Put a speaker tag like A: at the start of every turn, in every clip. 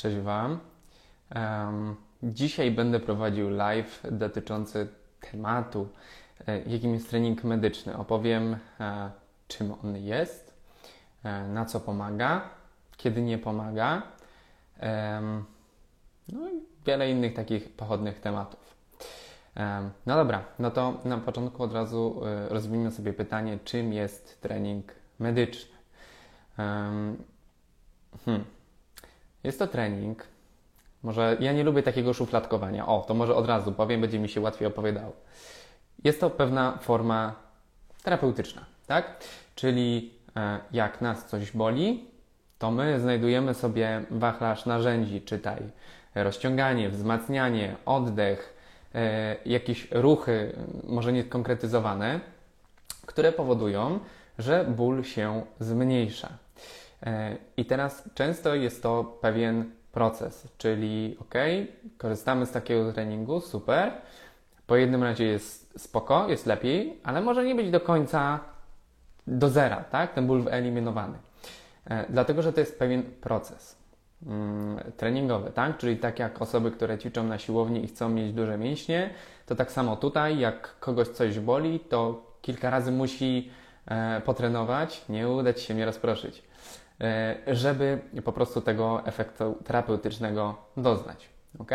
A: Cześć Wam. Um, dzisiaj będę prowadził live dotyczący tematu, e, jakim jest trening medyczny. Opowiem, e, czym on jest, e, na co pomaga, kiedy nie pomaga, no i wiele innych takich pochodnych tematów. No dobra, no to na początku od razu rozwijmy sobie pytanie, czym jest trening medyczny. Hmm. Jest to trening. Może ja nie lubię takiego szufladkowania. O, to może od razu powiem, będzie mi się łatwiej opowiadało. Jest to pewna forma terapeutyczna, tak? Czyli e, jak nas coś boli, to my znajdujemy sobie wachlarz narzędzi, czytaj rozciąganie, wzmacnianie, oddech, e, jakieś ruchy, może nie konkretyzowane, które powodują, że ból się zmniejsza. E, I teraz często jest to pewien proces, czyli ok, korzystamy z takiego treningu, super. Po jednym razie jest spoko, jest lepiej, ale może nie być do końca do zera, tak? Ten ból wyeliminowany. E, dlatego, że to jest pewien proces mm, treningowy, tak? Czyli tak jak osoby, które ćwiczą na siłowni i chcą mieć duże mięśnie, to tak samo tutaj, jak kogoś coś boli, to kilka razy musi e, potrenować, nie udać się nie rozproszyć. E, żeby po prostu tego efektu terapeutycznego doznać. Ok?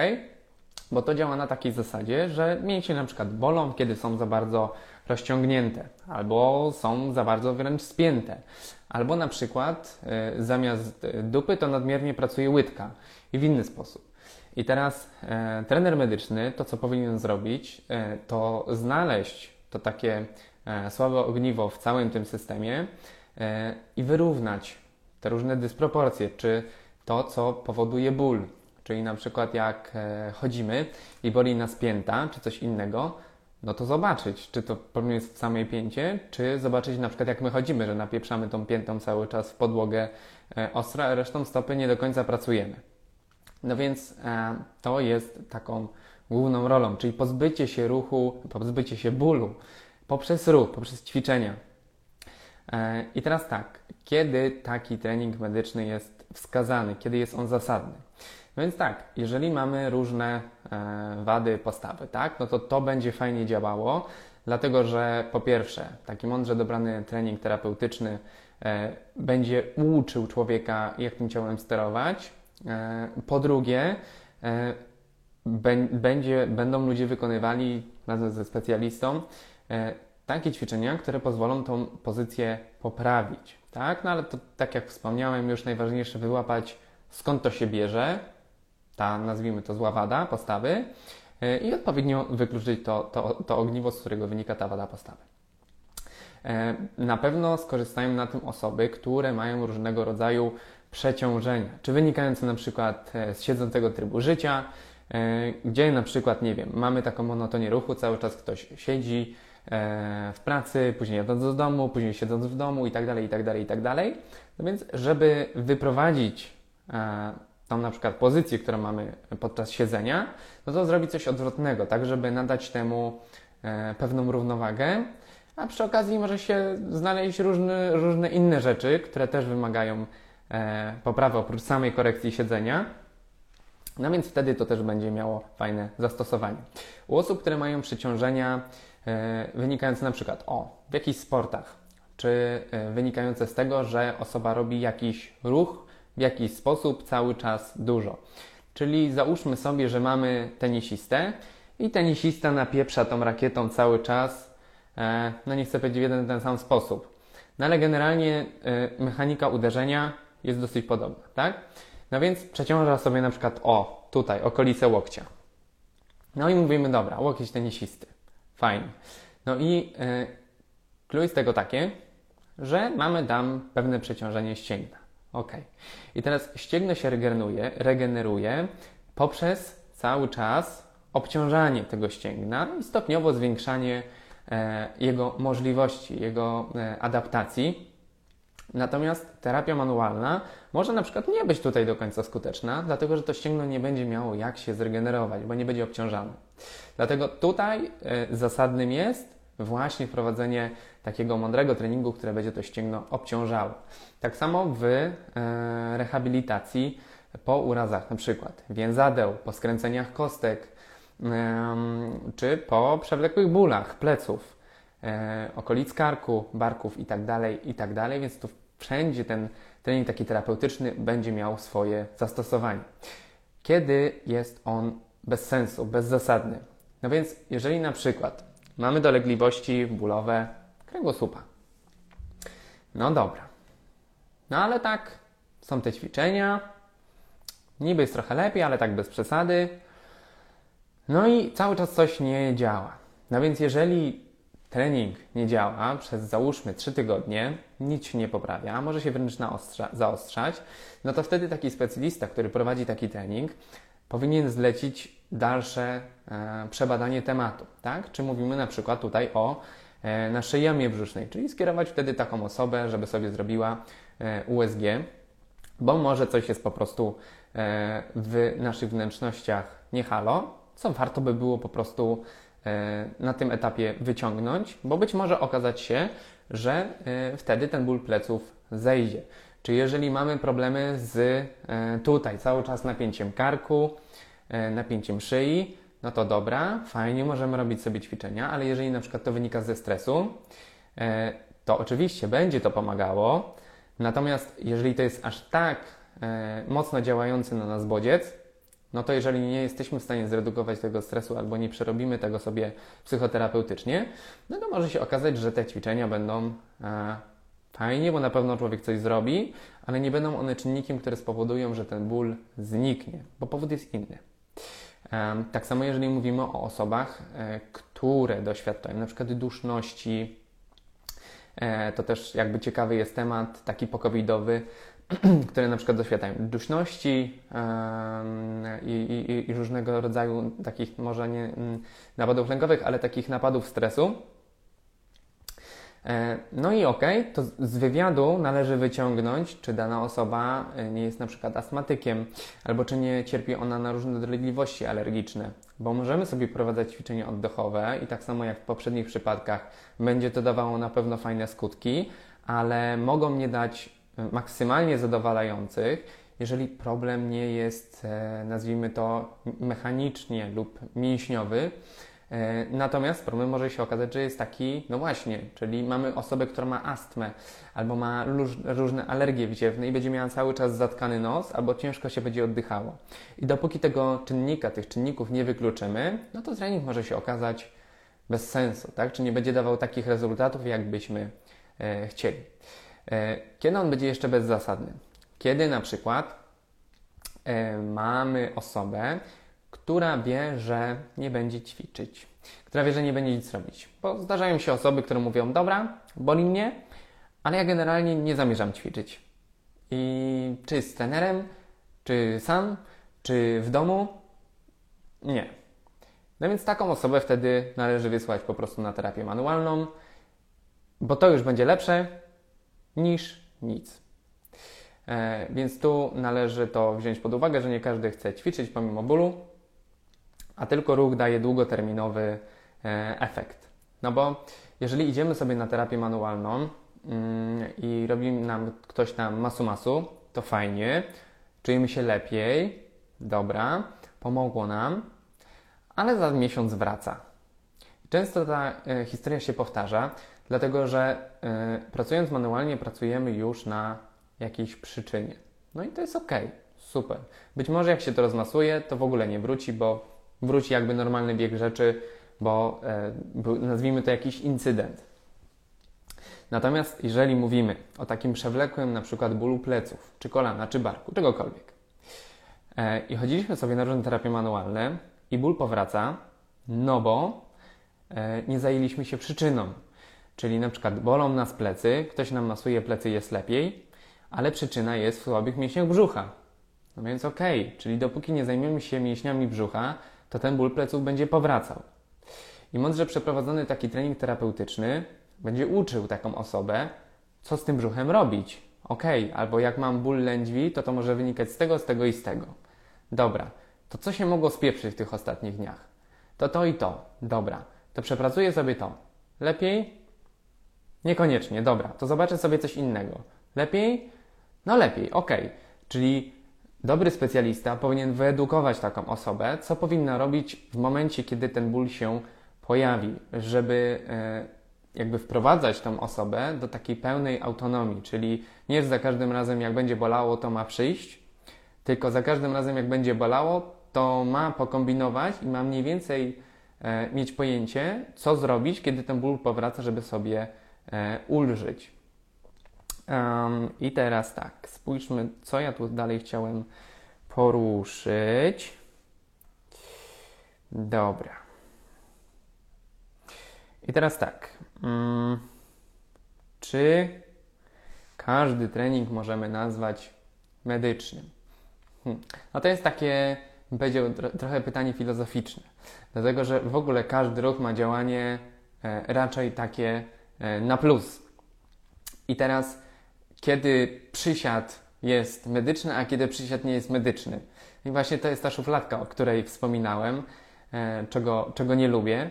A: Bo to działa na takiej zasadzie, że mięśnie na przykład bolą, kiedy są za bardzo rozciągnięte, albo są za bardzo wręcz spięte, albo na przykład y, zamiast dupy to nadmiernie pracuje łydka i w inny sposób. I teraz e, trener medyczny to, co powinien zrobić, e, to znaleźć to takie e, słabe ogniwo w całym tym systemie i wyrównać te różne dysproporcje, czy to, co powoduje ból. Czyli na przykład jak e, chodzimy i boli nas pięta, czy coś innego, no to zobaczyć, czy to problem jest w samej pięcie, czy zobaczyć na przykład jak my chodzimy, że napieprzamy tą piętą cały czas w podłogę e, ostro, a resztą stopy nie do końca pracujemy. No więc e, to jest taką główną rolą, czyli pozbycie się ruchu, pozbycie się bólu poprzez ruch, poprzez ćwiczenia. E, I teraz tak, kiedy taki trening medyczny jest wskazany, kiedy jest on zasadny? No więc tak, jeżeli mamy różne e, wady postawy, tak, no to to będzie fajnie działało, dlatego że po pierwsze, taki mądrze dobrany trening terapeutyczny e, będzie uczył człowieka, jak tym ciałem sterować. Po drugie, będzie, będą ludzie wykonywali razem ze specjalistą takie ćwiczenia, które pozwolą tą pozycję poprawić. Tak? No ale to, tak jak wspomniałem, już najważniejsze wyłapać skąd to się bierze, ta nazwijmy to zła wada postawy e, i odpowiednio wykluczyć to, to, to ogniwo, z którego wynika ta wada postawy. E, na pewno skorzystają na tym osoby, które mają różnego rodzaju przeciążenia, czy wynikające na przykład e, z siedzącego trybu życia, gdzie na przykład, nie wiem, mamy taką monotonię ruchu, cały czas ktoś siedzi, w pracy, później jadąc do domu, później siedząc w domu i tak dalej, i tak dalej, i tak dalej. No więc, żeby wyprowadzić e, tą na przykład pozycję, którą mamy podczas siedzenia, no to zrobić coś odwrotnego, tak, żeby nadać temu e, pewną równowagę, a przy okazji może się znaleźć różne, różne inne rzeczy, które też wymagają poprawy oprócz samej korekcji siedzenia. No więc wtedy to też będzie miało fajne zastosowanie. U osób, które mają przeciążenia E, wynikające na przykład o, w jakichś sportach, czy e, wynikające z tego, że osoba robi jakiś ruch w jakiś sposób cały czas dużo. Czyli załóżmy sobie, że mamy tenisistę i tenisista napieprza tą rakietą cały czas, e, no nie chcę powiedzieć w jeden ten sam sposób. No ale generalnie mechanika uderzenia jest dosyć podobna, tak? No więc przeciąża sobie na przykład o, tutaj, okolice łokcia. No i mówimy, dobra, łokieć tenisisty. Fajnie. No i yy, clue jest tego takie, że mamy tam pewne przeciążenie ścięgna. Ok. I teraz ścięgno się regeneruje, regeneruje poprzez cały czas obciążanie tego ścięgna i stopniowo zwiększanie e, jego możliwości, jego e, adaptacji. Natomiast terapia manualna może na przykład nie być tutaj do końca skuteczna, dlatego że to ścięgno nie będzie miało jak się zregenerować, bo nie będzie obciążane. Dlatego tutaj y, zasadnym jest właśnie wprowadzenie takiego mądrego treningu, które będzie to ścięgno obciążało. Tak samo w y, rehabilitacji po urazach na przykład więzadeł, po skręceniach kostek, czy po przewlekłych bólach pleców, e, okolic karku, barków itd., tak itd., tak więc tu wszędzie ten trening taki terapeutyczny będzie miał swoje zastosowanie. Kiedy jest on bez sensu, bezzasadny? No więc jeżeli na przykład mamy dolegliwości bólowe kręgosłupa, no dobra, no ale tak, są te ćwiczenia, niby jest trochę lepiej, ale tak bez przesady, no i cały czas coś nie działa. No więc jeżeli trening nie działa przez załóżmy 3 tygodnie, nic się nie poprawia, może się wręcz zaostrzać, no to wtedy taki specjalista, który prowadzi taki trening, powinien zlecić dalsze e, przebadanie tematu, tak? Czy mówimy na przykład tutaj o e, naszej jamie brzusznej, czyli skierować wtedy taką osobę, żeby sobie zrobiła e, USG, bo może coś jest po prostu e, w naszych wnętrznościach nie halo, co warto by było po prostu na tym etapie wyciągnąć, bo być może okazać się, że e, wtedy ten ból pleców zejdzie. Czy jeżeli mamy problemy z e, tutaj cały czas napięciem karku, napięciem szyi, no to dobra, fajnie, możemy robić sobie ćwiczenia, ale jeżeli na przykład to wynika ze stresu, to oczywiście będzie to pomagało. Natomiast jeżeli to jest aż tak mocno działający na nas bodziec, no to jeżeli nie jesteśmy w stanie zredukować tego stresu albo nie przerobimy tego sobie psychoterapeutycznie, no to może się okazać, że te ćwiczenia będą e, fajnie, bo na pewno człowiek coś zrobi, ale nie będą one czynnikiem, które spowodują, że ten ból zniknie, bo powód jest inny. E, tak samo jeżeli mówimy o osobach, e, które doświadczają przykład duszności, to też jakby ciekawy jest temat taki pokowidowy, które na przykład doświadczają duszności i, i, i, różnego rodzaju takich, może nie mm, napadów lękowych, ale takich napadów stresu. E, no i okej, okay, to z wywiadu należy wyciągnąć, czy dana osoba e, nie jest na przykład astmatykiem, albo czy nie cierpi ona na różne dolegliwości alergiczne, bo możemy sobie prowadzać ćwiczenia oddechowe i tak samo jak w poprzednich przypadkach będzie to dawało na pewno fajne skutki, ale mogą nie dać maksymalnie zadowalających, jeżeli problem nie jest, e, nazwijmy to, mechanicznie lub mięśniowy. E, natomiast problem może się okazać, że jest taki, no właśnie, czyli mamy osobę, która ma astmę albo ma różne alergie wziewne i będzie miała cały czas zatkany nos albo ciężko się będzie oddychało. I dopóki tego czynnika, tych czynników nie wykluczymy, no to trening może się okazać bez sensu, tak? Czy nie będzie dawał takich rezultatów, jakbyśmy e, chcieli. E, kiedy on będzie jeszcze bezzasadny? Kiedy na przykład e, mamy osobę, która wie, że nie będzie ćwiczyć, która wie, że nie będzie nic robić. Bo zdarzają się osoby, które mówią: Dobra, boli mnie, ale ja generalnie nie zamierzam ćwiczyć. I czy z trenerem, czy sam, czy w domu? Nie. No więc taką osobę wtedy należy wysłać po prostu na terapię manualną, bo to już będzie lepsze niż nic. E, więc tu należy to wziąć pod uwagę, że nie każdy chce ćwiczyć pomimo bólu, a tylko ruch daje długoterminowy e, efekt. No bo jeżeli idziemy sobie na terapię manualną mm, i robi nam ktoś tam masu masu, to fajnie, czujemy się lepiej, dobra, pomogło nam, ale za miesiąc wraca. Często ta e, historia się powtarza, dlatego że y, pracując manualnie pracujemy już na jakiejś przyczynie. No i to jest ok, super. Być może jak się to rozmasuje, to w ogóle nie wróci, bo wróci jakby normalny bieg rzeczy, bo y, nazwijmy to jakiś incydent. Natomiast jeżeli mówimy o takim przewlekłym na przykład bólu pleców, czy kolana, czy barku, czegokolwiek e, i chodziliśmy sobie na różne terapie manualne i ból powraca, no bo e, nie zajęliśmy się przyczyną, Czyli na przykład bolą nas plecy, ktoś nam masuje plecy, jest lepiej, ale przyczyna jest w słabych mięśniach brzucha. No więc okej, okay, czyli dopóki nie zajmiemy się mięśniami brzucha, to ten ból pleców będzie powracał. I mądrze przeprowadzony taki trening terapeutyczny będzie uczył taką osobę, co z tym brzuchem robić. Okay, albo jak mam ból lędźwi, to to może wynikać z tego, z tego i z tego. Dobra, to co się mogło spieprzyć w tych ostatnich dniach? To to i to. Dobra, to przepracuję sobie to. Lepiej? Niekoniecznie, dobra, to zobaczę sobie coś innego. Lepiej? No lepiej, ok. Czyli dobry specjalista powinien wyedukować taką osobę, co powinna robić w momencie, kiedy ten ból się pojawi, żeby e, jakby wprowadzać tą osobę do takiej pełnej autonomii, czyli nie za każdym razem, jak będzie bolało, to ma przyjść, tylko za każdym razem, jak będzie bolało, to ma pokombinować i ma mniej więcej e, mieć pojęcie, co zrobić, kiedy ten ból powraca, żeby sobie e, ulżyć. Um, I teraz tak, spójrzmy, co ja tu dalej chciałem poruszyć. Dobra. I teraz tak. Um, czy każdy trening możemy nazwać medycznym? Hmm. No to jest takie, będzie trochę pytanie filozoficzne. Dlatego, że w ogóle każdy ruch ma działanie e, raczej takie e, na plus. I teraz kiedy przysiad jest medyczny, a kiedy przysiad nie jest medyczny. I właśnie to jest ta szufladka, o której wspominałem, e, czego, czego nie lubię.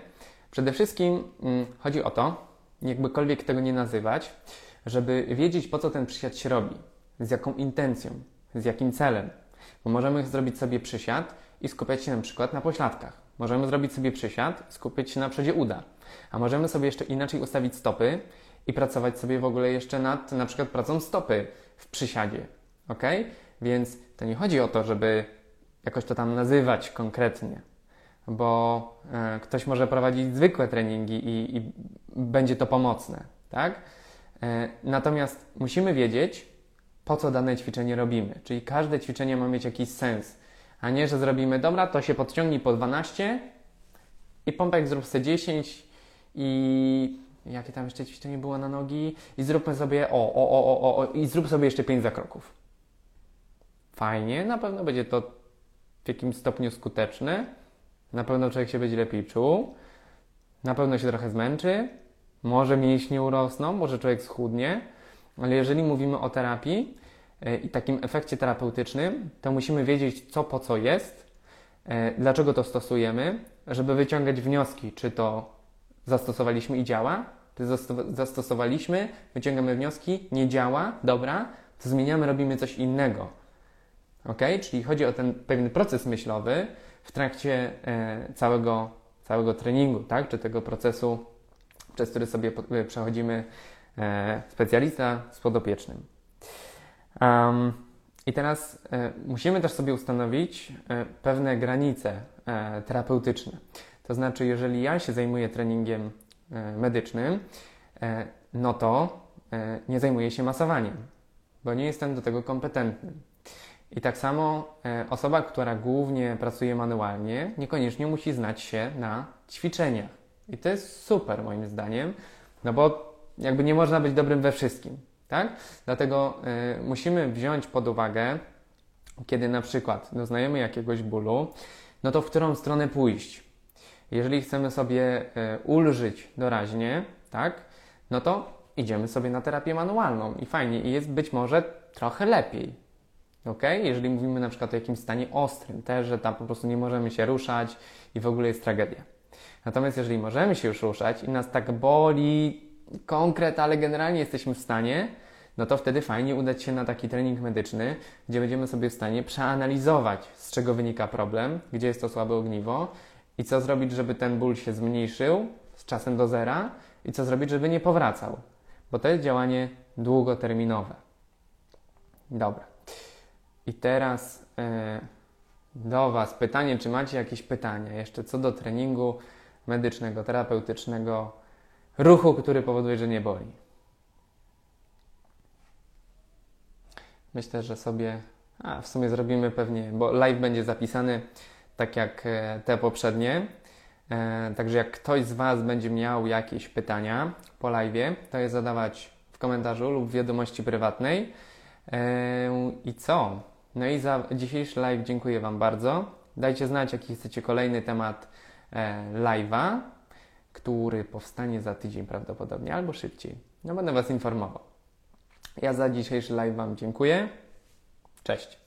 A: Przede wszystkim mm, chodzi o to, jakbykolwiek tego nie nazywać, żeby wiedzieć, po co ten przysiad się robi, z jaką intencją, z jakim celem. Bo możemy zrobić sobie przysiad i skupiać się na przykład na pośladkach. Możemy zrobić sobie przysiad skupić się na przodzie uda. A możemy sobie jeszcze inaczej ustawić stopy i pracować sobie w ogóle jeszcze nad na przykład pracą stopy w przysiadzie. Ok? Więc to nie chodzi o to, żeby jakoś to tam nazywać konkretnie, bo e, ktoś może prowadzić zwykłe treningi i, i będzie to pomocne, tak? E, natomiast musimy wiedzieć, po co dane ćwiczenie robimy. Czyli każde ćwiczenie ma mieć jakiś sens, a nie, że zrobimy, dobra, to się podciągnij po 12 i pompek zrób sobie 10 i jakie tam jeszcze ćwiczenie było na nogi? I zróbmy sobie o, o, o, o, o i zrób sobie jeszcze 5 zakroków. Fajnie, na pewno będzie to w jakimś stopniu skuteczne, na pewno człowiek się będzie lepiej czuł, na pewno się trochę zmęczy, może mięśnie urosną, może człowiek schudnie, ale jeżeli mówimy o terapii e, i takim efekcie terapeutycznym, to musimy wiedzieć co po co jest, e, dlaczego to stosujemy, żeby wyciągać wnioski, czy to zastosowaliśmy i działa, zastosowaliśmy, wyciągamy wnioski, nie działa, dobra, to zmieniamy, robimy coś innego. Ok? Czyli chodzi o ten pewien proces myślowy w trakcie e, całego, całego treningu, tak? Czy tego procesu, przez który sobie e, przechodzimy e, specjalista z podopiecznym. Um, I teraz e, musimy też sobie ustanowić e, pewne granice e, terapeutyczne. To znaczy, jeżeli ja się zajmuję treningiem e, medycznym, e, no to e, nie zajmuję się masowaniem, bo nie jestem do tego kompetentny. I tak samo osoba, która głównie pracuje manualnie, niekoniecznie musi znać się na ćwiczeniach. I to jest super moim zdaniem, no bo jakby nie można być dobrym we wszystkim, tak? Dlatego musimy wziąć pod uwagę, kiedy na przykład doznajemy jakiegoś bólu, no to w którą stronę pójść. Jeżeli chcemy sobie e, ulżyć doraźnie, tak, no to idziemy sobie na terapię manualną i fajnie, i jest być może trochę lepiej. Ok? Jeżeli mówimy na przykład o jakimś stanie ostrym, też, że tam po prostu nie możemy się ruszać i w ogóle jest tragedia. Natomiast jeżeli możemy się już ruszać i nas tak boli konkret, ale generalnie jesteśmy w stanie, no to wtedy fajnie udać się na taki trening medyczny, gdzie będziemy sobie w stanie przeanalizować, z czego wynika problem, gdzie jest to słabe ogniwo i co zrobić, żeby ten ból się zmniejszył z czasem do zera i co zrobić, żeby nie powracał, bo to jest działanie długoterminowe. Dobra. I teraz yy, do Was pytanie, czy macie jakieś pytania jeszcze co do treningu medycznego, terapeutycznego, ruchu, który powoduje, że nie boli? Myślę, że sobie, a w sumie zrobimy pewnie, bo live będzie zapisany tak jak e, te poprzednie. E, także jak ktoś z Was będzie miał jakieś pytania po live, to je zadawać w komentarzu lub w wiadomości prywatnej. E, I co? No i za dzisiejszy live dziękuję Wam bardzo. Dajcie znać, jaki chcecie kolejny temat live'a, który powstanie za tydzień prawdopodobnie albo szybciej. No będę Was informował. Ja za dzisiejszy live Wam dziękuję. Cześć.